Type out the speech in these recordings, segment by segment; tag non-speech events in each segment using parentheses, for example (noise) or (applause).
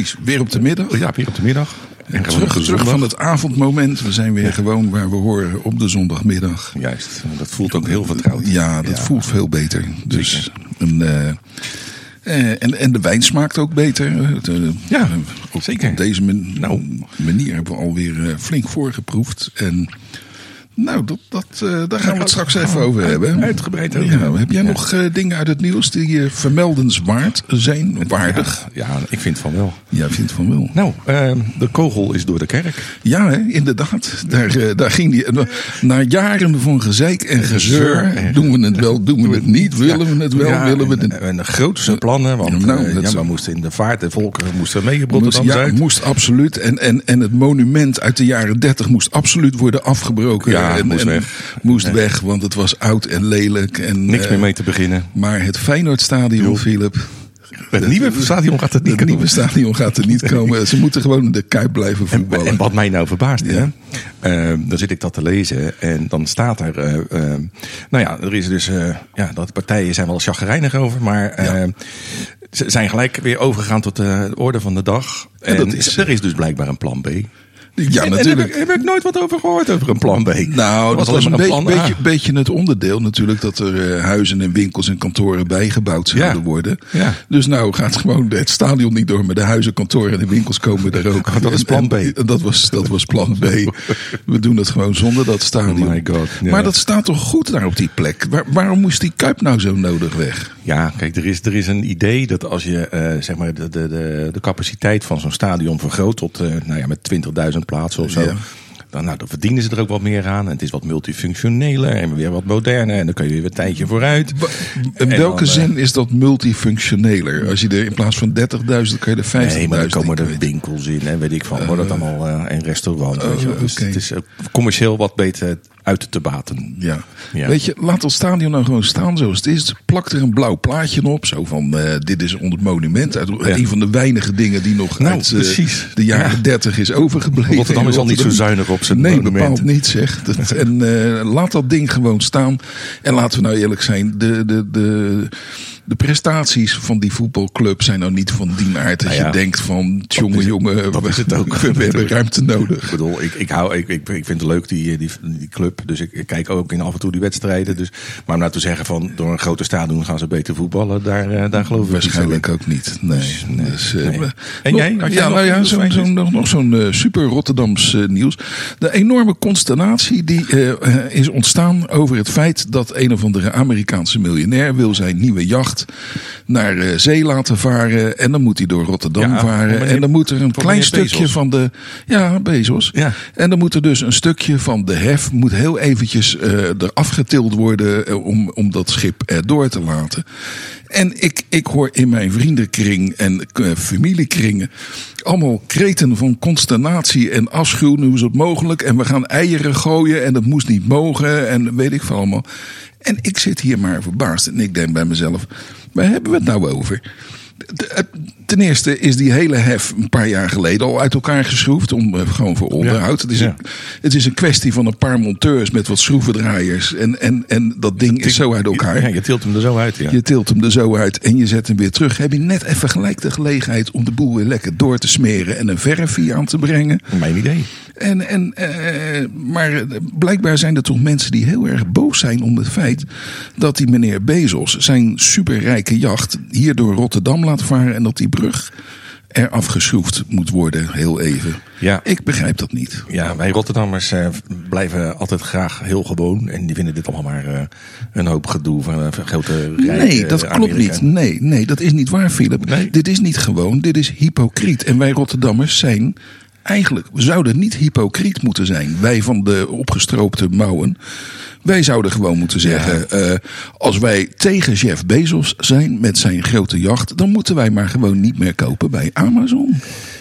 precies. Weer op de middag. Ja, weer op de middag. En terug, terug van het avondmoment. We zijn weer gewoon waar we horen op de zondagmiddag. Juist, dat voelt ook heel vertrouwd. Ja, dat voelt veel beter. Dus een, uh, en, en de wijn smaakt ook beter. De, ja, zeker. Op deze man, nou, manier hebben we alweer flink voorgeproefd. En nou, dat, dat, uh, daar gaan we het straks even over hebben. Uitgebreid over. Ja, heb jij ja. nog uh, dingen uit het nieuws die uh, vermeldenswaard zijn? Waardig? Ja, ja, ik vind van wel. Ja, vindt van wel. Nou, ehm, de kogel is door de kerk. Ja, hè, inderdaad. Daar, daar ging die. Na jaren van gezeik en gezeur. Doen we het wel, doen we het niet? Willen we het wel, willen we het niet? En de grootste plannen, want nou, ja, we moesten in de vaart en volkeren moesten mee Rotterdam Ja, moest absoluut. En, en, en het monument uit de jaren 30 moest absoluut worden afgebroken. Ja, en, moest en weg. Moest weg, want het was oud en lelijk. En, Niks uh, meer mee te beginnen. Maar het Feyenoordstadion, Philip. Het nieuwe stadion gaat er niet het nieuwe stadion gaat er niet komen. Ze moeten gewoon de Kuip blijven voetballen. En, en wat mij nou verbaast, ja. hè, uh, dan zit ik dat te lezen en dan staat er, uh, uh, nou ja, er is dus, ja, dat partijen zijn wel chagrijnig over, maar ja. ze zijn gelijk weer overgegaan tot de orde van de dag. En, en dat is, er is dus blijkbaar een plan B. Ja, en, natuurlijk. En heb, heb ik nooit wat over gehoord, over een plan B. Nou, dat was, een, een beetje, het onderdeel natuurlijk dat er uh, huizen en winkels en kantoren bijgebouwd zouden Ja. worden. Ja. Dus nou gaat gewoon het stadion niet door, maar de huizen, kantoren en de winkels komen er ook. Oh, (laughs) dat is plan B. En, en dat, was, dat was plan B. We doen het gewoon zonder dat stadion. Oh my god. Ja. Maar dat staat toch goed daar op die plek? Waar, waarom moest die Kuip nou zo nodig weg? Ja, kijk, er is, er is een idee dat als je uh, zeg maar de, de, de, de capaciteit van zo'n stadion vergroot tot uh, nou ja, met 20.000 plaatsen of zo. Ja. Dan, nou, dan verdienen ze er ook wat meer aan. En het is wat multifunctioneler en weer wat moderner. En dan kun je weer een tijdje vooruit. In En welke dan, uh, zin is dat multifunctioneler? Als je er in plaats van 30.000 kan je er 50.000 Nee, maar dan komen er in. winkels in en weet ik van. Wordt het allemaal uh, een je wel. Dus het is uh, commercieel wat beter uit te baten. Ja. Ja. Weet je, laat dat stadion nou gewoon staan zoals het is. Plak er een blauw plaatje op. Zo van, uh, dit is onder het monument. Uit, Ja. Een van de weinige dingen die nog Nou, uit uh, precies. de jaren Ja. 30 is overgebleven. Rotterdam is al niet zo zuinig op zijn Nee, monument. bepaald niet zeg. Dat, (laughs) en uh, laat dat ding gewoon staan. En laten we nou eerlijk zijn. De, de, de, de prestaties van die voetbalclub zijn nou niet van die aard. Dat Nou ja, je denkt van, jongen, jongen, we, is het ook. we, (laughs) we hebben ruimte nodig. Ik bedoel, ik, ik, hou, ik, ik, ik vind het leuk, die, die, die club. Dus ik, ik kijk ook in af en toe die wedstrijden. Dus, maar om nou te zeggen van door een grote stadion gaan ze beter voetballen, daar, eh, daar geloof ik. Waarschijnlijk ook niet. Nee. nee, Dus, eh, nee. En jij? Had ja, nog nou ja, zo'n nog, nog zo'n eh, super Rotterdams nieuws. De enorme consternatie die is ontstaan over het feit dat een of andere Amerikaanse miljonair wil zijn nieuwe jacht naar eh, zee laten varen. En dan moet hij door Rotterdam Ja, varen. meneer- en dan moet er een klein stukje Bezos. van de. Ja, Bezos. Ja. En dan moet er dus een stukje van de hef moet heel eventjes eh er afgetild worden eh, om, om dat schip erdoor te laten. En ik, ik hoor in mijn vriendenkring en familiekringen allemaal kreten van consternatie en afschuw. Nu is het mogelijk en we gaan eieren gooien en dat moest niet mogen en weet ik veel allemaal. En ik zit hier maar verbaasd en ik denk bij mezelf, waar hebben we het nou over? Ten eerste is die hele hef een paar jaar geleden al uit elkaar geschroefd. Om, eh, gewoon voor onderhoud. Het, is ja. een, het is een kwestie van een paar monteurs met wat schroevendraaiers. En, en, en dat ding is zo uit elkaar. Ja, je tilt hem er zo uit, ja. Je tilt hem er zo uit en je zet hem weer terug. Heb je net even gelijk de gelegenheid om de boel weer lekker door te smeren en een verfie aan te brengen. Mijn idee. En, en, eh, maar eh, blijkbaar zijn er toch mensen die heel erg boos zijn om het feit dat die meneer Bezos zijn superrijke jacht hier door Rotterdam laat varen en dat die brug er afgeschroefd moet worden, heel even. Ja. Ik begrijp dat niet. Ja, wij Rotterdammers eh, blijven altijd graag heel gewoon. En die vinden dit allemaal maar eh, een hoop gedoe van een grote rijke Nee, dat klopt Amerika. niet. Nee, nee, dat is niet waar, Philip. Nee. Dit is niet gewoon, dit is hypocriet. En wij Rotterdammers zijn eigenlijk, we zouden niet hypocriet moeten zijn. Wij van de opgestroopte mouwen. Wij zouden gewoon moeten zeggen, eh, als wij tegen Jeff Bezos zijn met zijn grote jacht, dan moeten wij maar gewoon niet meer kopen bij Amazon.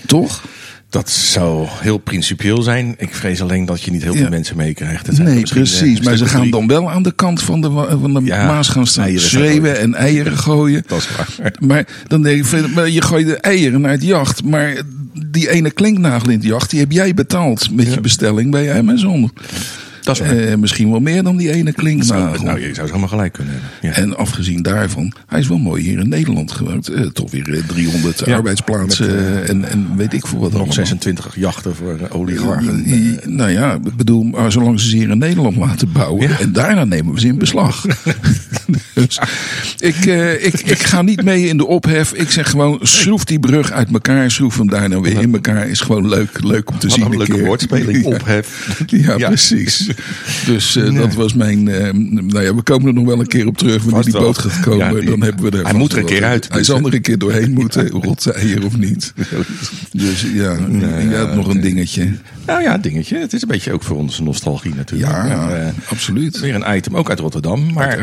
Toch? Dat zou heel principieel zijn. Ik vrees alleen dat je niet heel Ja. veel mensen meekrijgt. Nee, eh, precies. een Maar ze gaan drie. dan wel aan de kant van de, van de Ja, Maas gaan staan schreeuwen en eieren gooien. (laughs) Dat is waar. Maar dan denk maar je gooit de eieren naar het jacht. Maar die ene klinknagel in het jacht, die heb jij betaald met je bestelling bij Amazon. Dat is. Eh, misschien wel meer dan die ene klinknagel. Nou, je zou zomaar gelijk kunnen hebben. En afgezien daarvan, hij is wel mooi hier in Nederland gewoond. Eh, toch weer eh, 300 Ja, arbeidsplaatsen met, eh, en, en weet ik veel wat Nog allemaal. 26 jachten voor eh, oligarchen. Nou ja, ik bedoel, maar zolang ze ze hier in Nederland laten bouwen. En daarna nemen we ze in beslag. (laughs) dus ik, eh, ik, ik ga niet mee in de ophef. Ik zeg gewoon, schroef die brug uit elkaar. Schroef hem daarna weer in elkaar. Is gewoon leuk, leuk om te Wat zien. een leuke woordspeling. (laughs) Ophef. Ja, Ja. precies. (laughs) Dus eh, dat was mijn. eh, nou ja, we komen er nog wel een keer op terug. Wanneer die boot gaat komen, Ja, die- dan hebben we er. Hij moet er een keer uit, Hij dus, zal er een keer doorheen (laughs) moeten, rotzeier of niet. (laughs) Dus ja, Nee, ja, ja, nog een dingetje. Nou ja, dingetje. Het is een beetje ook voor onze nostalgie natuurlijk. Ja, En, eh, absoluut. Weer een item, ook uit Rotterdam. Maar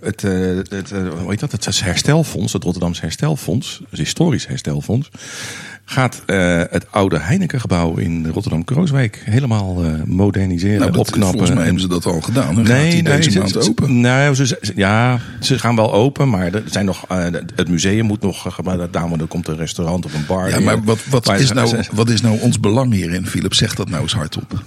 het, het, hoe heet dat? het herstelfonds, het Rotterdamse herstelfonds, het historisch herstelfonds, gaat eh, het oude Heinekengebouw in Rotterdam-Krooswijk helemaal eh, moderniseren, Nou, dat, opknappen. volgens mij en- hebben ze dat al gedaan. Dan gaat die deze ze- maand ze- open. Nou, ze, ja, ze gaan wel open, maar er zijn nog, eh, het museum moet nog, maar er komt een restaurant of een bar. Ja, maar wat, wat, Maar is nou, wat is nou ons belang hierin, Philip? Zeg dat nou eens hardop.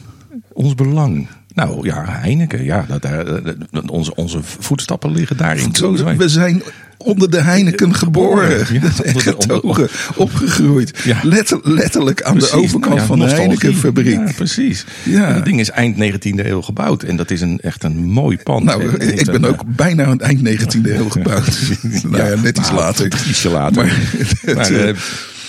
Ons belang. Nou ja, Heineken. Ja, dat, daar, dat- onze, onze voetstappen liggen daar in Krooswijk. We zijn onder de Heineken geboren. Ja, (laughs) getogen, opgegroeid. Ja. Letter- letterlijk aan Precies, de overkant nou ja, van de. Heinekenfabriek. Ja, precies. Ja. En dat ding is eind 19e eeuw gebouwd. En dat is een, echt een mooi pand. Nou, En ik ben een, ook bijna aan het eind 19e eeuw (laughs) gebouwd. nou ja, net iets later. Ietsje later. Maar, (laughs) eh, eh,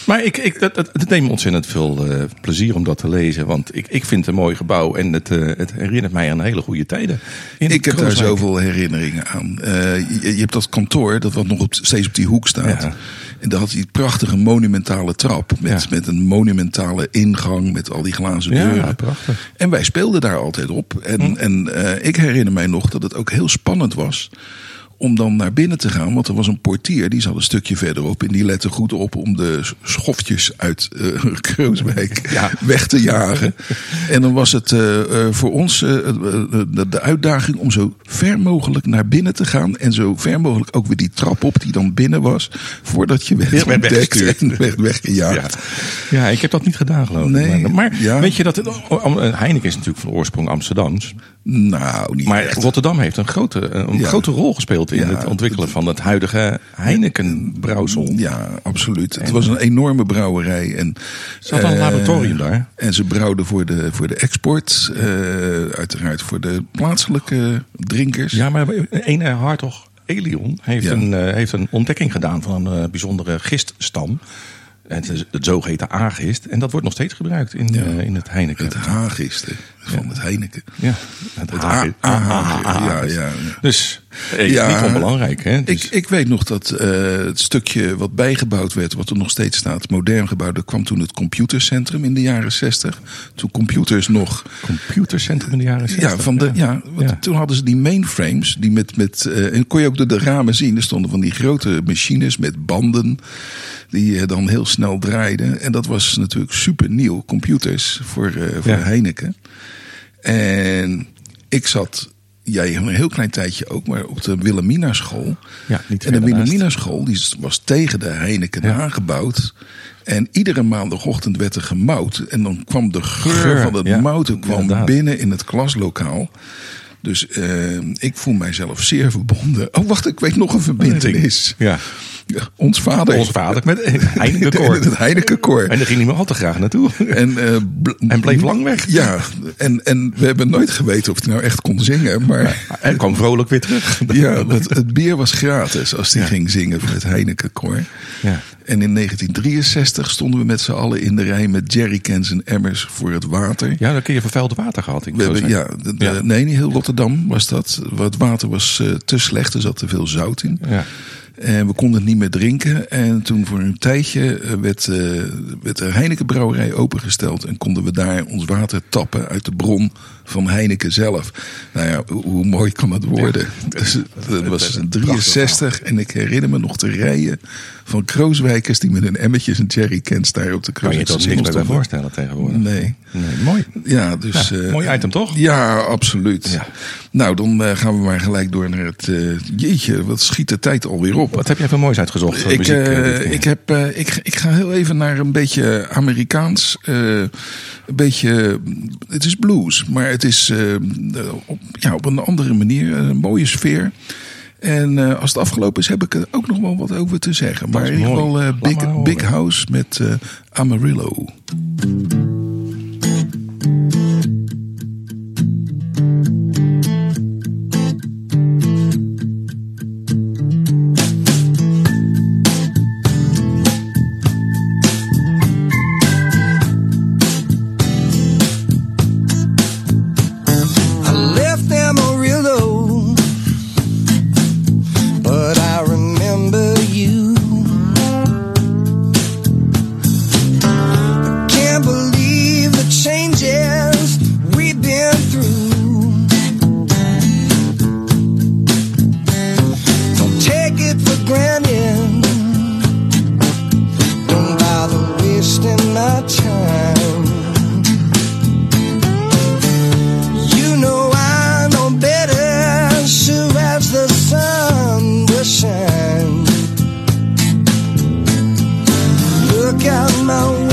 maar ik, ik, dat, dat, het neemt me ontzettend veel eh, plezier om dat te lezen. Want ik, ik vind het een mooi gebouw. En het, eh, het herinnert mij aan hele goede tijden. In ik heb daar zoveel herinneringen aan. Eh, je, je hebt dat kantoor, dat wat nog op, steeds op die hoek staat. Ja. En daar had hij die prachtige monumentale trap. Met, Ja. met een monumentale ingang, met al die glazen Ja, deuren. prachtig. En wij speelden daar altijd op. En, en eh, ik herinner mij nog dat het ook heel spannend was om dan naar binnen te gaan. Want er was een portier, die zat een stukje verderop. En die lette goed op om de schofjes uit (laughs) Ja. weg te jagen. En dan was het eh, eh, voor ons de, uitdaging om zo ver mogelijk naar binnen te gaan. En zo ver mogelijk ook weer die trap op die dan binnen was. Voordat je werd Ja, ontdekt en werd weggejaagd. Ja. ja, ik heb dat niet gedaan geloof ik. Nee, maar weet je dat het, oh, Heineken is natuurlijk van oorsprong Amsterdams. Nou, niet Maar echt. Rotterdam heeft een grote, een Ja. grote rol gespeeld in Ja, het ontwikkelen van het huidige Heineken brouwsel. Ja, absoluut. Het was een enorme brouwerij. En, Ze hadden een eh, laboratorium daar. En ze brouwden voor de, voor de export. eh, uiteraard voor de plaatselijke drinkers. Ja, maar een Hartog Elion heeft, Ja. een, eh, heeft een ontdekking gedaan van een eh, bijzondere giststam. Het, is het zogeheten A-gist. En dat wordt nog steeds gebruikt in, Ja. eh, in het Heineken. Het haagiste van het Heineken. ja, het, Het ja, ja. Dus Ja. niet onbelangrijk. Hè? Dus, Ik, ik weet nog dat eh, het stukje wat bijgebouwd werd, wat er nog steeds staat, modern gebouwd, er kwam toen het computercentrum in de jaren 60. Toen computers nog computercentrum in de jaren 60. Ja, van de, ja. want Ja. toen hadden ze die mainframes. Die met, met, eh, en kon je ook door de ramen zien. Er stonden van die grote machines met banden. Die eh, dan heel snel draaiden. En dat was natuurlijk super nieuw. Computers voor, voor Ja. Heineken. En ik zat, jij een heel klein tijdje ook, maar op de Wilhelmina school. Ja, niet en de. Wilhelmina school die was tegen de Heineken Ja. aangebouwd. En iedere maandagochtend werd er gemouwd. En dan kwam de geur, Geur, van het ja. mouten kwam Inderdaad. binnen in het klaslokaal. Dus eh, ik voel mijzelf zeer verbonden. Oh, wacht, ik weet nog een verbindenis. Ja. Ja, ons vader. Onze vader met (laughs) (laughs) Heineken Koor. Het Heinekenkoor. En daar ging hij me al te graag naartoe. En, eh, En bleef lang weg. Ja, en, en we hebben nooit geweten of hij nou echt kon zingen. Maar En kwam vrolijk weer terug. (laughs) ja, het, het bier was gratis als hij Ja. ging zingen voor het Heinekenkoor. Ja. En in 1963 stonden we met z'n allen in de rij met jerrycans en emmers voor het water. Ja, dan kun je vervuild water gehad. Ik We hebben, ja, de- Ja. nee, niet heel Rotterdam was dat. Het water was eh, te slecht, er zat te veel zout in. Ja. En we konden het niet meer drinken. En toen voor een tijdje eh, werd, eh, werd de Heineken brouwerij opengesteld. En konden we daar ons water tappen uit de bron van Heineken zelf. Nou ja, hoe, mooi kan dat worden? Dus dat was 63 en ik herinner me nog de rijen van krooswijkers die met hun emmetjes en jerrycans daar op de kruis. Kan je dat niks bij voorstellen tegenwoordig? Nee. nee. mooi. Ja, dus, ja, eh, mooi item toch? Ja, absoluut. Ja. Nou, dan eh, gaan we maar gelijk door naar het... Eh, jeetje, wat schiet de tijd alweer op. Wat heb je even moois uitgezocht? Ik, ik, heb, ik, ik ga heel even naar een beetje Amerikaans. een beetje... Het is blues, maar het is eh, op, ja, op een andere manier een mooie sfeer. En eh, als het afgelopen is, heb ik er ook nog wel wat over te zeggen. Maar in ieder geval eh, big, big House met Amarillo. out my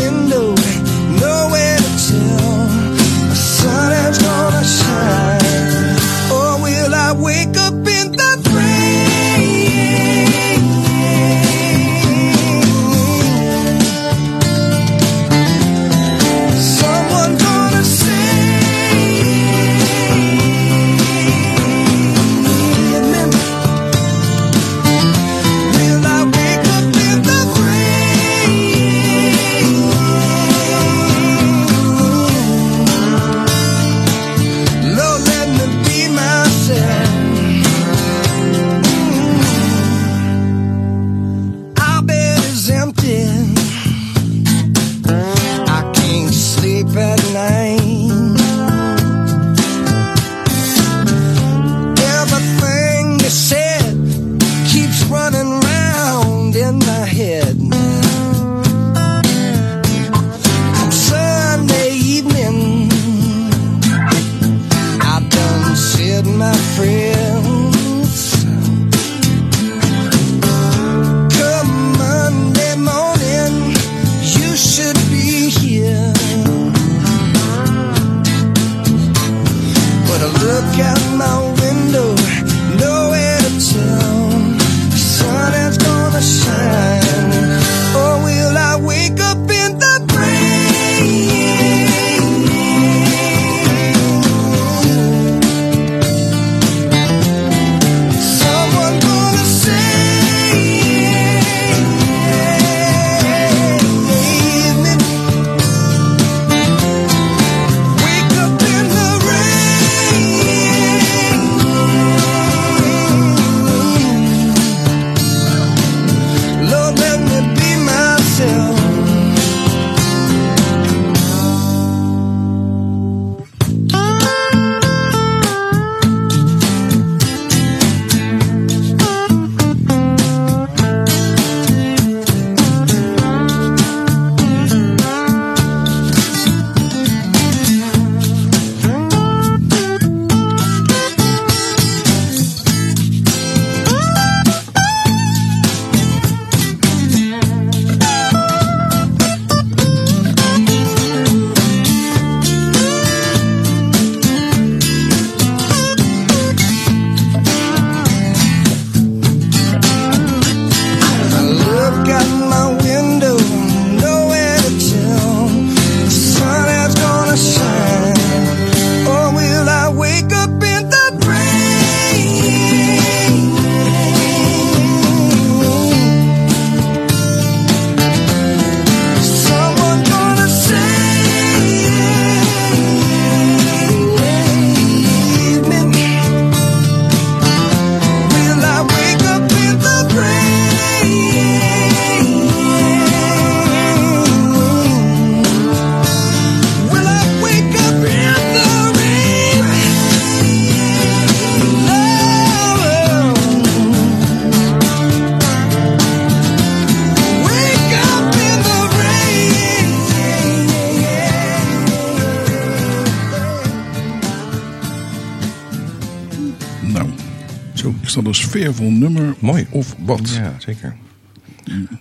sfeervol nummer Mooi. of wat? Ja, zeker.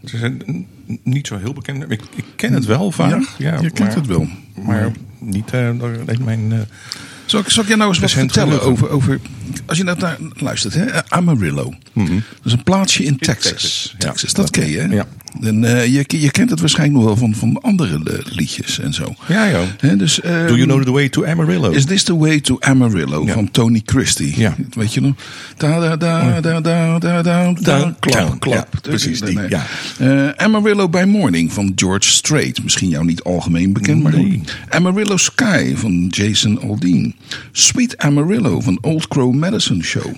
Het is een, niet zo heel bekend. Ik, ik ken het wel vaak. Ja, je kent het wel. Maar niet door mijn. eh, Zal ik, zal ik je nou eens wat vertellen over, over... Als je naar luistert, hè? Amarillo. Dat is een plaatsje in Texas. Texas, Texas, ja. dat ken je, hè? Ja. En, eh, je, je kent het waarschijnlijk nog wel van, van andere eh, liedjes en zo. ja, joh. Hè, dus, eh, Do you know the way to Amarillo? Is this the way to Amarillo Ja. van Tony Christie? Ja. Weet je nog? Da da da da da da da da klap klap. Ja, precies die, Nee. ja. Eh, Amarillo by Morning van George Strait. Misschien jou niet algemeen bekend, maar Nee. Amarillo Sky van Jason Aldean. Sweet Amarillo van Old Crow Medicine Show.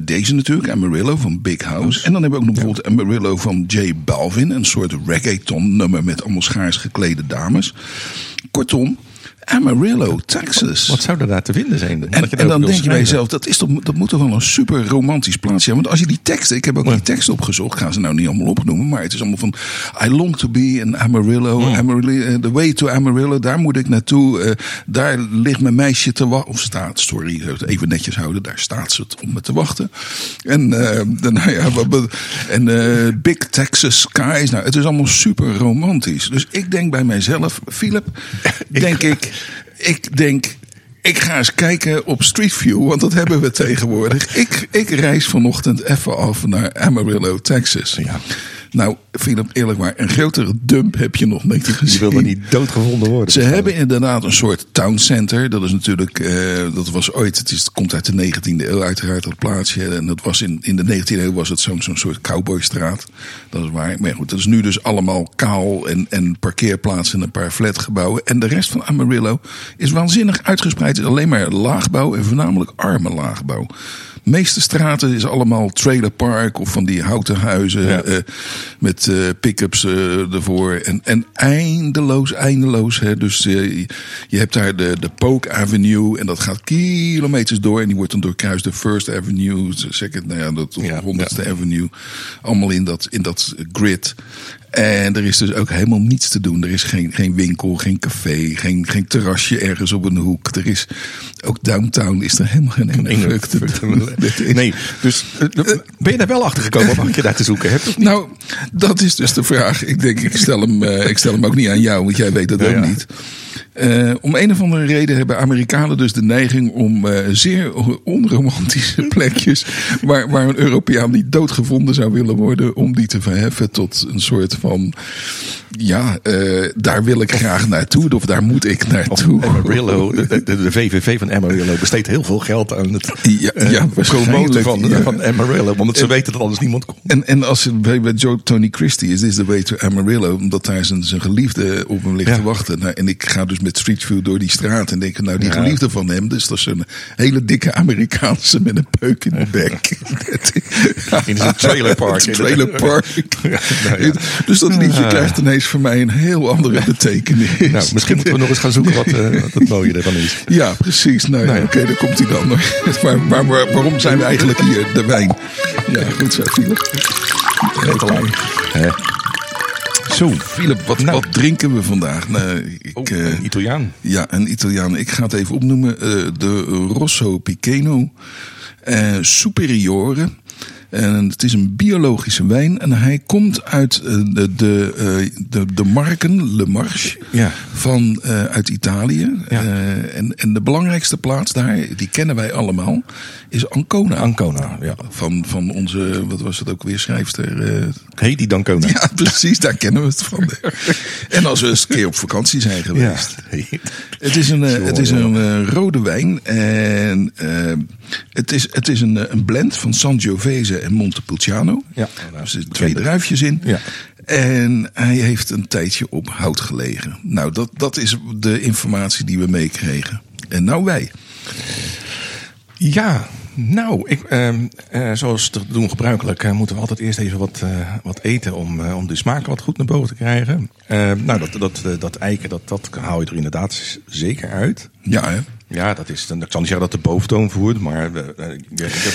Deze natuurlijk, Amarillo van Big House. En dan hebben we ook nog bijvoorbeeld Amarillo van J Balvin. Een soort reggaeton nummer met allemaal schaars geklede dames. Kortom, Amarillo, Texas. Wat zou er daar te vinden zijn? En, en dan denk je bij jezelf, dat, is toch, dat moet toch wel een super romantisch plaatsje zijn. Want als je die teksten, ik heb ook die teksten opgezocht, ik ga ze nou niet allemaal opnoemen, maar het is allemaal van I long to be in Amarillo, Amarillo eh, the way to Amarillo, daar moet ik naartoe, eh, daar ligt mijn meisje te wachten, of staat, sorry, even netjes houden, daar staat ze op me te wachten. En, eh, dan, (laughs) nou ja, en eh, Big Texas Skies, nou, het is allemaal super romantisch. Dus ik denk bij mijzelf, Philip, (laughs) denk ik, ik denk, ik ga eens kijken op Street View, want dat hebben we (laughs) tegenwoordig. Ik, ik reis vanochtend even af naar Amarillo, Texas. Ja. Nou, Philip, eerlijk waar, een grotere dump heb je nog niet gezien. Je wil er niet doodgevonden worden. Ze hebben inderdaad een soort town center. Dat is natuurlijk, eh, dat was ooit, het, is, het komt uit de 19e eeuw uiteraard, dat plaatsje. En dat was in, in de 19e eeuw was het zo'n zo'n soort cowboystraat. Dat is waar. Maar goed, dat is nu dus allemaal kaal en, en parkeerplaatsen en een paar flatgebouwen. En de rest van Amarillo is waanzinnig uitgespreid. Het is alleen maar laagbouw en voornamelijk arme laagbouw. De meeste straten is allemaal trailerpark of van die houten huizen Ja. eh, met eh, pick-ups eh, ervoor. En, en eindeloos, eindeloos. Hè. Dus je- hebt daar de, de Polk Avenue en dat gaat kilometers door. En die wordt dan doorkruist de First Avenue, de Second, nou ja, dat Ja, 100ste Avenue. Allemaal in dat, in dat grid. En er is dus ook helemaal niets te doen. Er is geen, geen winkel, geen café, geen, geen terrasje ergens op een hoek. Er is, ook downtown is er helemaal geen ene fuck te is- Nee, dus eh, ben je daar wel achter gekomen wat je daar te zoeken hebt? Nou, dat is dus de vraag. Ik denk, ik stel hem, eh, ik stel hem ook niet aan jou, want jij weet dat ook niet. Eh, om een of andere reden hebben Amerikanen dus de neiging om eh, zeer onromantische (laughs) plekjes. Waar, waar een Europeaan niet doodgevonden zou willen worden. om die te verheffen tot een soort van. Ja, eh, daar wil ik graag naartoe. Of daar moet ik naartoe. Amarillo, de, de, de VVV van Amarillo besteedt heel veel geld aan het Ja, ja, promoten van, ja. van Amarillo. Omdat ze weten dat anders niemand komt. En, en als bij, bij Joe Tony Christie is This the Way to Amarillo, omdat daar zijn, zijn geliefde op hem ligt te wachten. Nou, en ik ga dus met Street View door die straat en denk, nou, die Ja. geliefde van hem, dus dat is een hele dikke Amerikaanse met een peuk in de (laughs) bek. In (laughs) een trailerpark. Trailerpark. (laughs) Ja, nou. Dus dat liedje krijgt ineens voor mij een heel andere betekenis. Nou, misschien moeten we nog eens gaan zoeken wat, wat het mooie ervan is. Ja, precies. Nou, ja, Nou ja. oké, daar komt hij dan. Maar, maar, maar waarom zijn we eigenlijk hier? De wijn. Ja, goed zo, Philip. Hè? Zo, Philip, wat, Nou. wat drinken we vandaag? Nou, ik, oh, eh, een Italiaan. ja, een Italiaan. Ik ga het even opnoemen. eh, de Rosso Piceno eh, Superiore. En het is een biologische wijn. En hij komt uit eh, de, de, eh, de, de marken, Le Marche, Ja. van, eh, uit Italië. Ja. En, en de belangrijkste plaats daar, die kennen wij allemaal, is Ancona. Ancona, ja. Van, van onze, wat was het ook weer, schrijfster? eh, Heidi Dancona. ja, (laughs) precies, daar kennen we het van. En als we eens een keer op vakantie zijn Ja. geweest. Het is een, het is een rode wijn. En het is, het is een, een blend van Sangiovese en Montepulciano. Ja. Er zitten twee druifjes in. Ja. En hij heeft een tijdje op hout gelegen. Nou, dat, dat is de informatie die we meekregen. En nou wij. Ja, nou, ik, ehm, eh, zoals te doen gebruikelijk, eh, moeten we altijd eerst even wat, eh, wat eten om, om de smaak wat goed naar boven te krijgen. Eh, nou, dat, dat, dat eiken, dat, dat hou je er inderdaad zeker uit. Ja, hè? Ja, dat is, ik zal niet zeggen dat de boventoon voert, maar...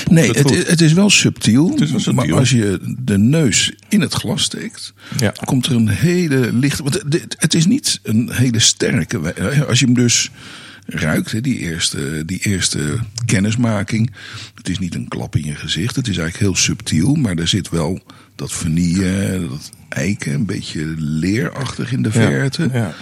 Nee, het het, is- het is wel subtiel. is wel subtiel. Maar als je de neus in het glas steekt, Ja. komt er een hele lichte. Want het, het is niet een hele sterke. Als je hem dus ruikt. Hè, die, eerste, die eerste kennismaking. Het is niet een klap in je gezicht. Het is eigenlijk heel subtiel. Maar er zit wel dat vanille, dat eiken, een beetje leerachtig in de verte. Ja.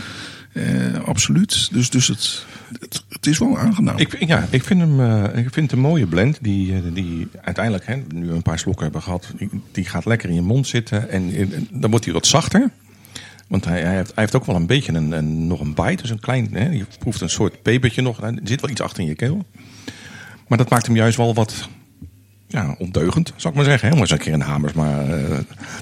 Eh, absoluut. Dus, dus het, het, het is wel aangenaam. Ik, ja, ik vind hem eh, ik vind het een mooie blend. Die, eh, die uiteindelijk, hè, nu we een paar slokken hebben gehad, die, die gaat lekker in je mond zitten. En, en dan wordt hij wat zachter. Want hij, hij, heeft, hij heeft ook wel een beetje een, een, nog een bite. Dus een klein, hè, je proeft een soort pepertje nog. Er zit wel iets achter in je keel. Maar dat maakt hem juist wel wat ja, ondeugend, zou ik maar zeggen. Hè? Om eens een keer een hamers maar eh,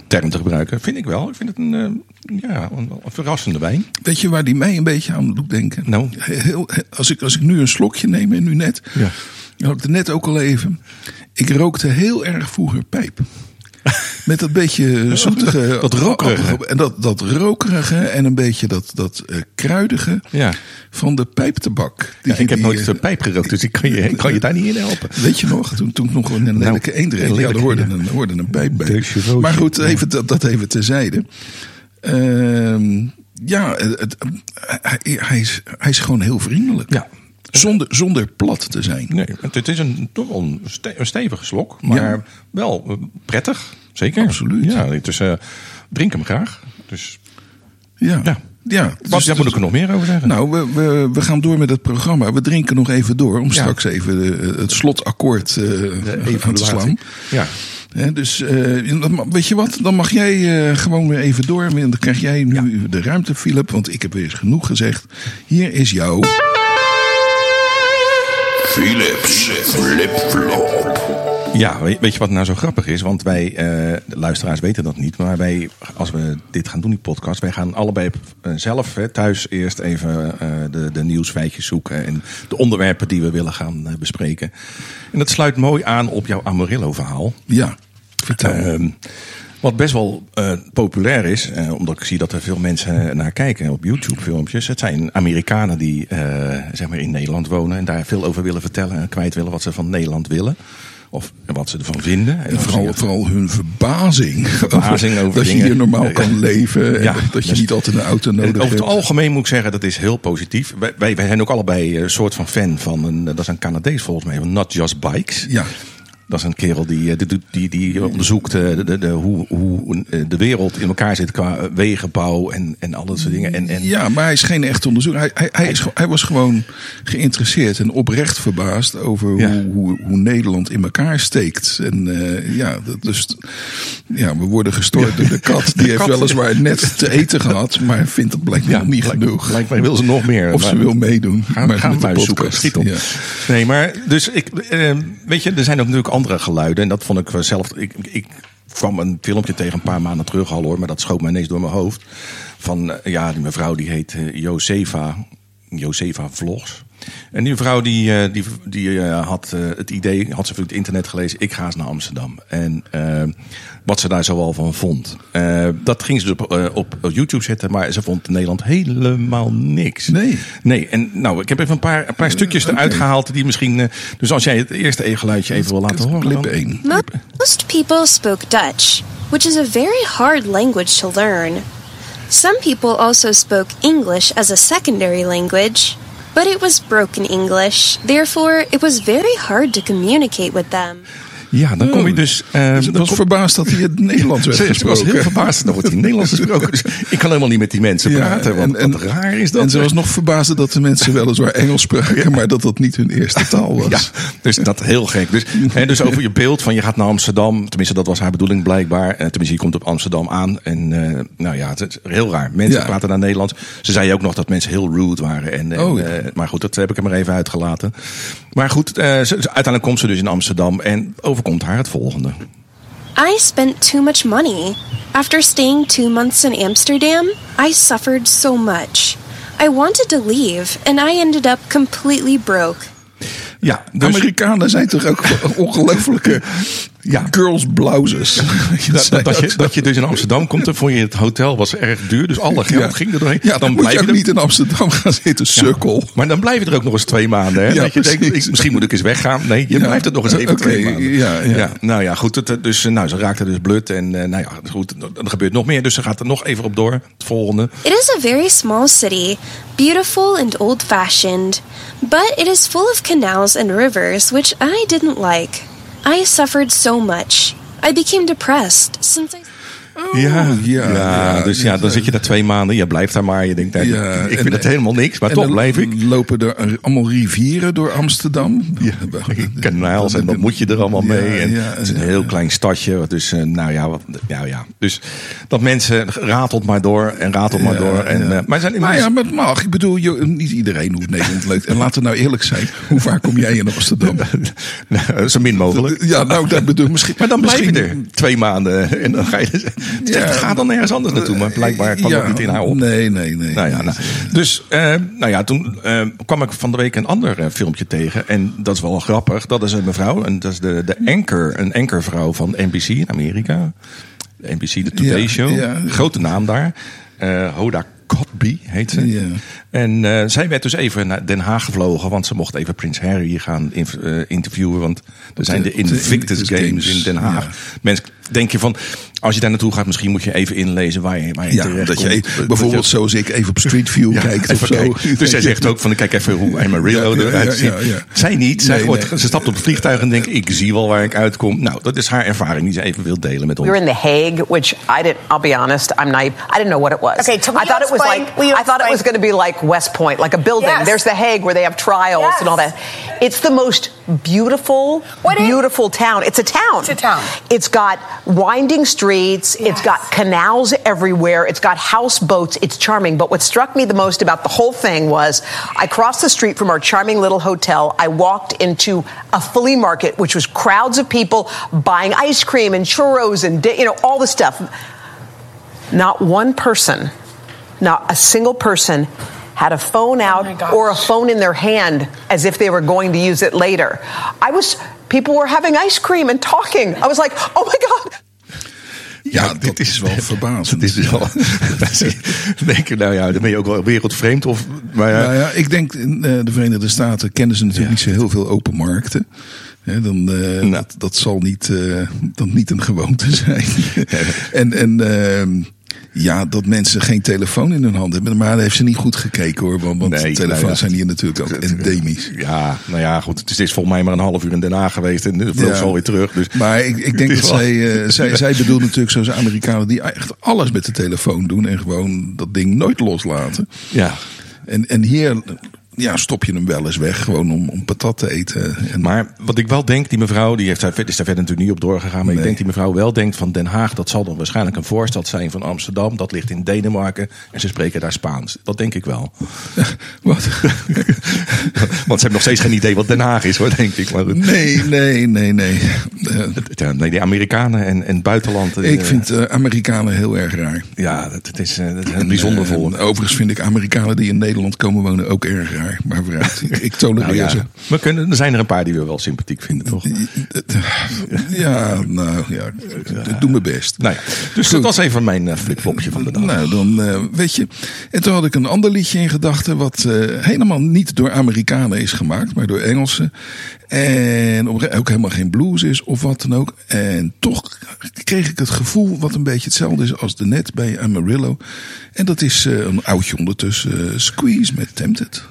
term te gebruiken. Vind ik wel. Ik vind het een, eh, ja, een, een verrassende wijn. Weet je waar die mij een beetje aan doet denken? Nou? Heel, als, ik, als ik nu een slokje neem en nu net. Ja. Had het net ook al even. Ik rookte heel erg vroeger pijp. (laughs) Met dat beetje zoetige. Dat rokerige. En dat, dat rokerige en een beetje dat, dat eh, kruidige Ja. van de pijptabak. Die, Ja, ik heb die, nooit eh, zo'n pijp gerookt, dus ik kan je, kan je daar niet in helpen. Weet je nog, toen, toen ik nog een lelijke eend reed, ja, hoorde, een, hoorde een pijp bij. Maar goed, even, dat, dat even terzijde. Ehm ja, het, hij, hij, is, hij is gewoon heel vriendelijk. Ja. Zonder, zonder plat te zijn. Nee, het, is een, toch wel een, ste- een stevige slok, maar Ja. wel eh, prettig. Zeker. Absoluut. Ja, dus eh, drink hem graag. Dus Ja. Ja. ja. dus- daar moet ik er nog meer over zeggen? Nou, we, we, we gaan door met het programma. We drinken nog even door om Ja. straks even de- het slotakkoord eh, aan te slaan. Ja. Dus eh, weet je wat, dan mag jij eh, gewoon weer even door. Dan krijg jij nu de ruimte, Philip. Want ik heb weer eens genoeg gezegd. Hier is jouw... Philips Flip-Flop. Ja, weet je wat nou zo grappig is? Want wij, eh, de luisteraars weten dat niet, maar wij, als we dit gaan doen, die podcast, wij gaan allebei eh, zelf hè, thuis eerst even eh, de, de nieuwsfeitjes zoeken en de onderwerpen die we willen gaan eh, bespreken. En dat sluit mooi aan op jouw Amarillo-verhaal. Ja, vertel. Wat best wel eh, populair is, eh, omdat ik zie dat er veel mensen naar kijken op YouTube-filmpjes. Het zijn Amerikanen die eh, zeg maar in Nederland wonen en daar veel over willen vertellen en kwijt willen wat ze van Nederland willen. Of wat ze ervan vinden. En vooral, vooral hun verbazing. (laughs) Verbazing over dat je hier normaal kan leven. En dat je dus- niet altijd een auto nodig over het hebt. algemeen moet ik zeggen, dat is heel positief. Wij, wij, wij zijn ook allebei een soort van fan van een, dat is een Canadees volgens mij, van Not Just Bikes. Ja, Dat is een kerel die, eh, die, die, die onderzoekt eh, de, de, de, hoe, hoe eh, de wereld in elkaar zit qua wegenbouw en, en al dat soort dingen. En, en, ja, maar hij is geen echt onderzoek. Hij, hij, hij, is, hij was gewoon geïnteresseerd en oprecht verbaasd over Ja. hoe, hoe, hoe Nederland in elkaar steekt. En ja, dat, dus ja, we worden gestoord door de kat. (laughs) Die heeft weliswaar net te eten gehad, maar vindt het blijkbaar niet blijk- genoeg. Blijkbaar wil ze nog meer. Of ze wil meedoen. Gaan, maar gaan we met de maar zoeken. Ja. Nee, maar dus ik, weet je, er zijn ook natuurlijk andere geluiden. En dat vond ik zelf. Ik, ik kwam een filmpje tegen een paar maanden terug al hoor, maar dat schoot mij ineens door mijn hoofd. Van eh, ja, die mevrouw die heet eh, Josefa, Josefa Vlogs. En die vrouw die, eh, die, die had het idee, had ze via het internet gelezen, ik ga eens naar Amsterdam. En wat ze daar zoal van vond. Eh, dat ging ze dus op, eh, op YouTube zetten, maar ze vond Nederland helemaal niks. Nee. Nee, en nou, ik heb even een paar, een paar stukjes eruit gehaald die misschien. eh, dus als jij het eerste geluidje even wil laten horen. Clip dan- 1. Mo- Most people spoke Dutch, which is a very hard language to learn. Some people also spoke English as a secondary language, but it was broken English, therefore, it was very hard to communicate with them. Ja, dan kom je dus. ik was kom- verbaasd dat hij het (laughs) Nederlands werd Ze ze was gesproken. heel verbaasd. Wordt hij Nederlands (laughs) gesproken. Dus ik kan helemaal niet met die mensen praten. Want wat raar is dat. En ze was nog verbaasd dat de mensen weliswaar Engels spraken, maar dat dat niet hun eerste taal was. Ja, dus dat heel gek. Dus, hè, dus over je beeld van je gaat naar Amsterdam. Tenminste, dat was haar bedoeling blijkbaar. Eh, tenminste, je komt op Amsterdam aan. En eh, nou ja, het is heel raar. Mensen Ja. praten naar Nederlands. Ze zei ook nog dat mensen heel rude waren. En, en, Oh, ja. maar goed, dat heb ik er maar even uitgelaten. Maar goed, eh, ze- uiteindelijk komt ze dus in Amsterdam. En overkomt haar het volgende. I spent too much money. After staying two months in Amsterdam, I suffered so much. I wanted to leave, and I ended up completely broke. Ja, dus, Amerikanen zijn toch ook (laughs) ongelofelijke Ja. Girls blouses. (laughs) (laughs) Dat, dat, dat je, dat je dus in Amsterdam komt en vond je het hotel was erg duur. Dus alle geld ging er doorheen. Ja, dan, moet blijf je ook er- niet in Amsterdam (laughs) gaan zitten, sukkel. Maar dan blijf je er ook nog eens twee maanden. Hè? Ja, dat je denkt, ik- misschien moet ik eens weggaan. Nee, je Ja. blijft er nog eens even twee maanden. ja, ja. nou ja, goed. Het, dus, nou, ze raakte dus blut. En eh, nou ja, goed. Er gebeurt nog meer. Dus ze gaat er nog even op door. Het volgende. It is a very small city, beautiful and old fashioned, but it is full of canals and rivers, which I didn't like. I suffered so much. I became depressed since I. ja, ja, ja. dus ja, dan zit je daar twee maanden. Je blijft daar maar. Je denkt, nee, Ja, ik vind het helemaal niks. Maar toch blijf ik. Lopen er allemaal rivieren door Amsterdam? Ja, (laughs) (laughs) kanaals en dat moet je er allemaal Ja, mee. En het is een ja. heel klein stadje. Dus, eh, nou ja, wat, ja, ja. Dus dat mensen ratelt maar door en ratelt maar Ja, door. En, ja. eh, maar zijn Maar ja, maar het mag. Ik bedoel, je, niet iedereen hoeft Nederland leuk. En laten we nou eerlijk zijn. Hoe vaak kom jij in Amsterdam? (laughs) Nou, zo min mogelijk. Ja, nou, dat bedoel ik misschien. Maar dan blijf je misschien- er twee maanden en dan ga je. (laughs) Ja. Ga dan nergens anders naartoe. Maar blijkbaar kwam dat niet in haar op. Nee, nee, nee. Nou ja, nou. dus eh, nou ja, toen eh, kwam ik van de week een ander eh, filmpje tegen. En dat is wel grappig. Dat is een mevrouw. En dat is de, de anchor, een anchorvrouw van NBC in Amerika. De NBC, de Today Show. Grote naam daar. Hoda Kotb heet ze. En eh, zij werd dus even naar Den Haag gevlogen. Want ze mocht even Prins Harry gaan eh, interviewen. Want er zijn de- de op de Invictus Invictus Games Games, in Den Haag. ja. Mensen denk je van, als je daar naartoe gaat, misschien moet je even inlezen waar je, waar je Ja, terecht dat je bijvoorbeeld zoals ik even op Street View Ja, kijkt of zo. kijken. Dus zij zegt ook van, kijk even hoe Amarillo Ja, ja, eruit ziet. ja, ja. Zij niet. Zij Nee, gooit- nee. Ze stapt op het vliegtuig en denkt, ik zie wel waar ik uitkom. Nou, dat is haar ervaring die ze even wil delen met ons. We were in The Hague, which I didn't. I'll be honest. I'm naive. I didn't know what it was. Okay, I thought it was like. I thought it was going to be like West Point, like a building. Yes. There's The Hague where they have trials Yes. and all that. It's the most beautiful, What is- beautiful town. It's a town. It's a town. It's got winding streets. It's got canals everywhere. It's got houseboats. It's charming. But what struck me the most about the whole thing was I crossed the street from our charming little hotel. I walked into a flea market, which was crowds of people buying ice cream and churros and you know all the stuff. Not one person, not a single person had a phone out Oh gosh. or a phone in their hand as if they were going to use it later. I was people were having ice cream and talking. I was like, "Oh my god." Ja, dat is wel verbazend. (laughs) Het is wel. Dan (laughs) (laughs) denk je, nou ja, dan ben je ook wel wereldvreemd. Of, maar ja, Nou ja, ik denk in eh, de Verenigde Staten kennen ze natuurlijk niet zo heel veel open markten. Hè, dan, eh, Nou. dat, dat zal niet, eh, dat niet een gewoonte zijn. en en ehm, ja, dat mensen geen telefoon in hun hand hebben. Maar daar heeft ze niet goed gekeken hoor. Want, want Nee, telefoons nou ja. zijn hier natuurlijk ook endemisch. Ja, nou ja, goed. Het is, volgens mij maar een half uur in Den Haag geweest. En nu vloog Ja. ze alweer terug. Dus Maar ik, ik denk (laughs) dat wel- zij, eh, (laughs) zij, zij bedoelt natuurlijk zoals Amerikanen die echt alles met de telefoon doen. En gewoon dat ding nooit loslaten. ja. En, en hier ja, stop je hem wel eens weg, gewoon om, om patat te eten. En, Maar wat ik wel denk, die mevrouw, die heeft is daar verder natuurlijk niet op doorgegaan. Maar ik denk die mevrouw wel denkt van Den Haag, dat zal dan waarschijnlijk een voorstad zijn van Amsterdam. Dat ligt in Denemarken en ze spreken daar Spaans. Dat denk ik wel. (laughs) wat? (laughs) Want ze hebben nog steeds geen idee wat Den Haag is hoor, denk ik. Maar goed. Nee, nee, nee, nee. (laughs) Ja, nee, die Amerikanen en, en buitenland. eh, ik vind eh, Amerikanen heel erg raar. Ja, het, het is, het is een bijzonder Eh, volk. en overigens vind ik Amerikanen die in Nederland komen wonen ook erg raar. Maar vooruit, ik, ik tolereer Nou ja, ze. we kunnen, er zijn er een paar die we wel sympathiek vinden, toch? Ja, nou ja, ik doe mijn best. Nou dus dat was even mijn uh, flipflopje van de dag. Nou, dan eh, weet je. En toen had ik een ander liedje in gedachten. wat eh, helemaal niet door Amerikanen is gemaakt, maar door Engelsen. En ook helemaal geen blues is of wat dan ook. En toch kreeg ik het gevoel wat een beetje hetzelfde is als de net bij Amarillo. En dat is eh, een oudje ondertussen. eh, Squeeze met Tempted.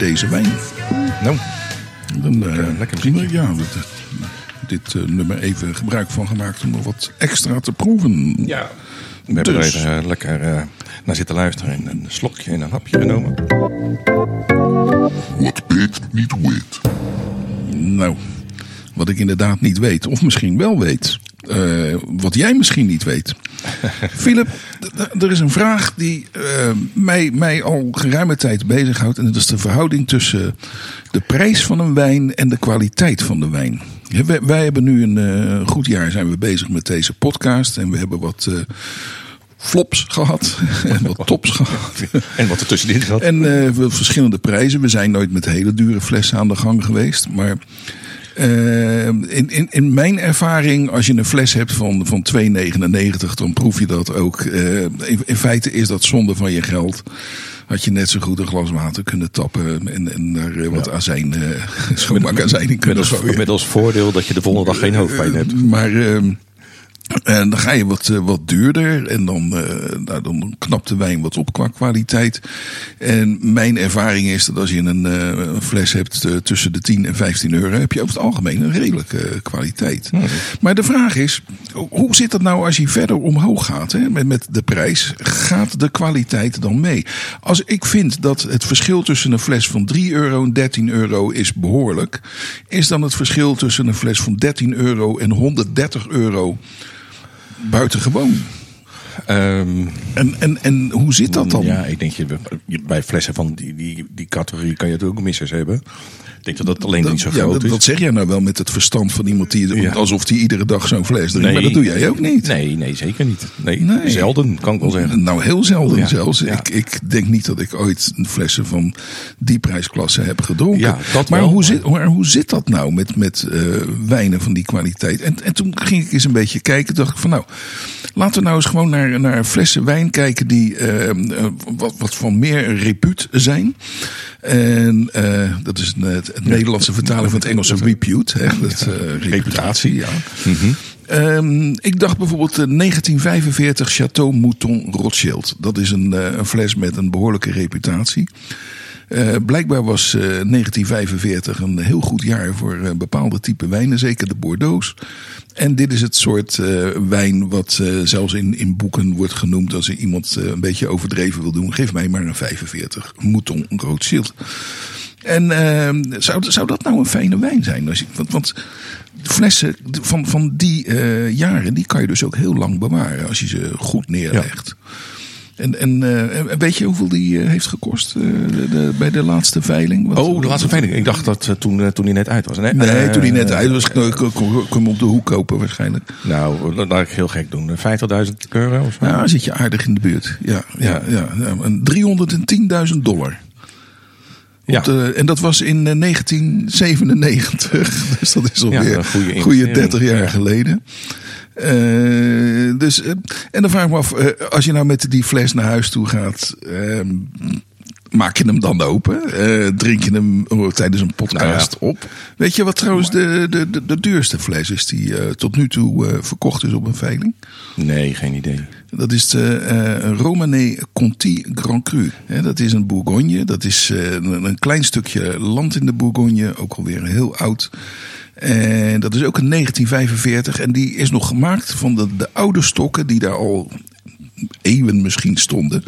Deze wijn. Nou, Dan, eh, lekker muziekje. Ja, dit, dit eh, nummer even gebruik van gemaakt om nog wat extra te proeven. ja. We hebben Dus. er even eh, lekker eh, naar zitten luisteren en een slokje en een hapje genomen. Wat Piet niet weet. Nou, wat ik inderdaad niet weet, of misschien wel weet. Eh, wat jij misschien niet weet. (laughs) Philip, er is een vraag die eh, mij, mij al geruime tijd bezighoudt. En dat is de verhouding tussen de prijs van een wijn en de kwaliteit van de wijn. Ja, wij, wij hebben nu een eh, goed jaar zijn we bezig met deze podcast. En we hebben wat flops gehad. (laughs) en wat tops gehad. En wat er tussenin zat. En we- verschillende prijzen. We zijn nooit met hele dure flessen aan de gang geweest. Maar eh, in, in, in mijn ervaring, als je een fles hebt van, van 2,99, dan proef je dat ook. Eh, in, in feite is dat zonde van je geld. Had je net zo goed een glas water kunnen tappen en, en daar eh, wat azijn, eh schoonmaakazijn in Met kunnen als, gooien. met als voordeel dat je de volgende dag geen hoofdpijn hebt. Maar ehm, en dan ga je wat, eh, wat duurder en dan, eh, nou, dan knapt de wijn wat op qua kwaliteit. En mijn ervaring is dat als je een, eh, een fles hebt tussen de 10 en 15 euro, heb je over het algemeen een redelijke kwaliteit. Maar de vraag is, hoe zit dat nou als je verder omhoog gaat hè, met, met de prijs? Gaat de kwaliteit dan mee? Als ik vind dat het verschil tussen een fles van 3 euro en 13 euro is behoorlijk, is dan het verschil tussen een fles van 13 euro en 130 euro buitengewoon? Ehm, En, en, en hoe zit dat dan? Ja, ik denk je, bij flessen van die, die, die categorie kan je natuurlijk ook missers hebben. Ik denk dat dat alleen Dat, niet zo ja, groot dat, is. dat zeg jij nou wel met het verstand van iemand die Ja. alsof die iedere dag zo'n fles drinkt. maar dat doe jij ook niet. Nee, nee, zeker niet. Nee, Nee. zelden kan ik wel zeggen. Nou, heel zelden Ja, zelfs. Ik, ik denk niet dat ik ooit een flessen van die prijsklasse heb gedronken. Ja, dat maar, wel, hoe maar- zit, maar hoe zit dat nou met, met eh, wijnen van die kwaliteit? En, en toen ging ik eens een beetje kijken. dacht ik van nou, laten we nou eens gewoon naar, naar flessen wijn kijken die eh, eh, wat, wat van meer repuut zijn. En eh, dat is een, het, het Nederlandse vertaling van het Engelse repute. Hè, dat, reputatie, ja. Ehm, ik dacht bijvoorbeeld eh, 1945 Chateau Mouton Rothschild. Dat is een, een fles met een behoorlijke reputatie. Eh, blijkbaar was eh, 1945 een heel goed jaar voor eh, bepaalde type wijnen, zeker de Bordeaux's. En dit is het soort eh, wijn wat eh, zelfs in, in boeken wordt genoemd als er iemand eh, een beetje overdreven wil doen. Geef mij maar een 45 Mouton Rothschild. En ehm, zou, zou dat nou een fijne wijn zijn? Want, want flessen van, van die eh, jaren, die kan je dus ook heel lang bewaren als je ze goed neerlegt. En, en eh, weet je hoeveel die eh, heeft gekost eh, de, de- bij de laatste veiling? Wat- Oh, de laatste veiling. Ik dacht dat eh, toen, eh, toen hij net uit was. Nee, Nee, eh, toen die net uit was, kon kon hem op de hoek kopen waarschijnlijk. Nou, dat laat ik heel gek doen. Eh, 50.000 euro of zo? Ja, zit je aardig in de buurt. Ja, ja, ja. ja. En 310.000 dollar. Ja. De- en dat was in eh, 1997. (laughs) Dus dat is alweer een goede een goede investering. 30 jaar Ja. geleden. Eh, dus, eh, en dan vraag ik me af, eh, als je nou met die fles naar huis toe gaat, eh, maak je hem dan open? Drink je hem oh, tijdens een podcast op? Weet je wat trouwens de, de, de, de duurste fles is die tot nu toe verkocht is op een veiling? Nee, geen idee. Dat is de eh Romanée Conti Grand Cru. Dat is een Bourgogne. Dat is een, een klein stukje land in de Bourgogne. Ook alweer heel oud. En dat is ook in 1945. En die is nog gemaakt van de, de oude stokken die daar al eeuwen misschien stonden.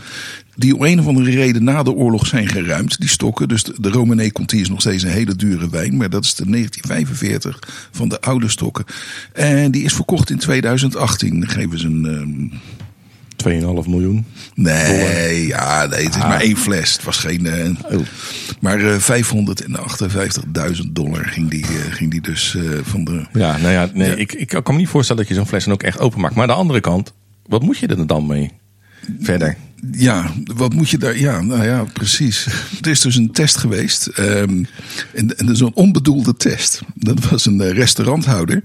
Die om een of andere reden na de oorlog zijn geruimd, die stokken. Dus de, de Romanée Conti is nog steeds een hele dure wijn. Maar dat is de 1945 van de oude stokken. En die is verkocht in 2018. Dan geven ze een... ehm, 2,5 miljoen. Nee, ja, nee, het is maar één fles. Het was geen. Oh. Maar eh 558.000 dollar ging die, eh, ging die dus van de. Ja, nou ja, nee, Ja. Ik, ik kan me niet voorstellen dat je zo'n fles dan ook echt openmaakt. Maar aan de andere kant, wat moet je er dan mee? Verder. Ja, wat moet je daar. Ja, nou ja, precies. Er is dus een test geweest. ehm, en, en dat is een onbedoelde test. Dat was een restauranthouder.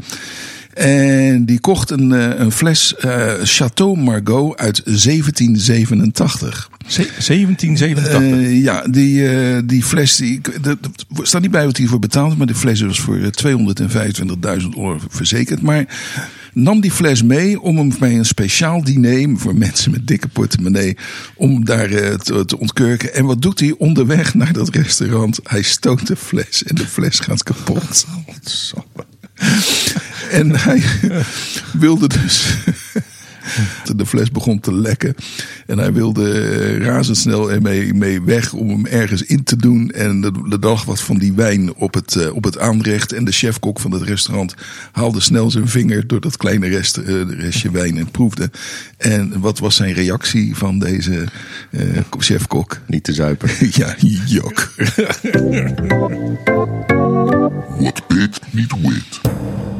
En die kocht een, eh, een fles eh, Chateau Margaux uit 1787. Ze- 1787. Eh, ja, die, die fles, die, er staat niet bij wat hij voor betaald, maar de fles was voor eh, 225.000 dollar verzekerd. Maar nam die fles mee om hem bij een speciaal diner voor mensen met dikke portemonnee, om daar te, te ontkurken. En wat doet hij onderweg naar dat restaurant? Hij stoot de fles en de fles gaat kapot. (laughs) En hij wilde dus. De fles begon te lekken. En hij wilde eh, razendsnel ermee mee weg om hem ergens in te doen. En de, de dag wat van die wijn op het, eh, op het aanrecht. En de chefkok van het restaurant haalde snel zijn vinger door dat kleine rest, eh, restje wijn en proefde. En wat was zijn reactie van deze chefkok? Niet te zuipen. (laughs) ja, jok. (laughs) What bit, niet wit.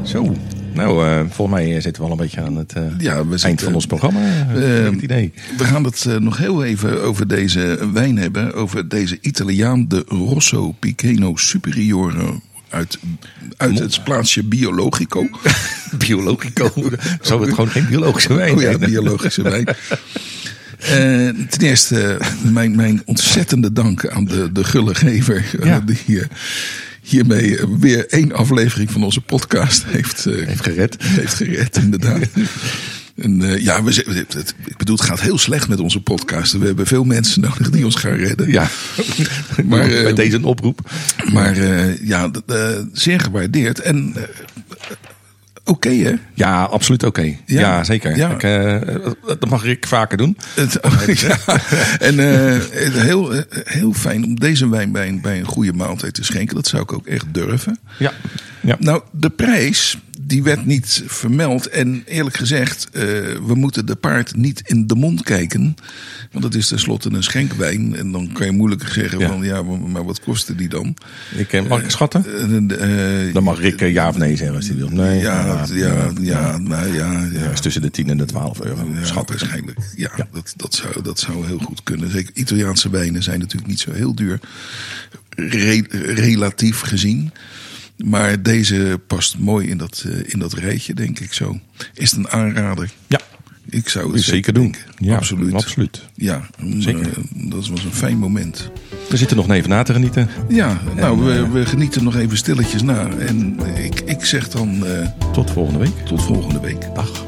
Zo. Nou, eh, volgens mij zitten we al een beetje aan het eh, Ja, we eind zitten- van ons programma. eh, Eh, het idee. We gaan het eh, nog heel even over deze wijn hebben. Over deze Italiaan, de Rosso Piceno Superiore. Uit, uit het plaatsje Biologico. (laughs) Biologico. Zou het gewoon geen biologische wijn Oh ja, zijn? biologische wijn. Eh, ten eerste eh, mijn, mijn ontzettende dank aan de, de gullegever. eh, die hier, hiermee eh, weer één aflevering van onze podcast heeft, eh, Heeft gered. heeft gered, inderdaad. (laughs) En, eh, ja, we, het, ik bedoel, het gaat heel slecht met onze podcasten. We hebben veel mensen (laughs) nodig die ons gaan redden. Ja, (laughs) Maar, bij deze een oproep. Maar ja, zeer gewaardeerd. En oké hè? Ja, absoluut oké. Ja. Ja. zeker. Ja. Ik, eh, dat mag ik vaker doen. Het, (laughs) ja. En eh, heel, eh, heel fijn om deze wijn bij een, bij een goede maaltijd te schenken. Dat zou ik ook echt durven. Ja. Ja. Nou, de prijs, die werd niet vermeld. En eerlijk gezegd, eh, we moeten de paard niet in de mond kijken. Want het is tenslotte een schenkwijn. En dan kan je moeilijk zeggen Ja. van, ja, maar wat kostte die dan? ik, eh, mag ik schatten? Eh, Dan mag Rick ja of nee zeggen als hij wil. Nee. ja, ja, ja, nou ja, ja. Dat is tussen de 10 en de 12 euro. Ja, Schat waarschijnlijk. Ja, Dat, dat, zou, dat zou heel goed kunnen. Zeker Italiaanse wijnen zijn natuurlijk niet zo heel duur. Re- relatief gezien. Maar deze past mooi in dat, eh, in dat rijtje, denk ik zo. Is het een aanrader? Ja. Ik zou het Zeker doen. Ja, absoluut. absoluut. Ja, Zeker. eh, dat was een fijn moment. We zitten nog even na te genieten. Ja, nou, we, eh, we genieten nog even stilletjes na. En ik, ik zeg dan Tot volgende week. tot volgende week. Dag.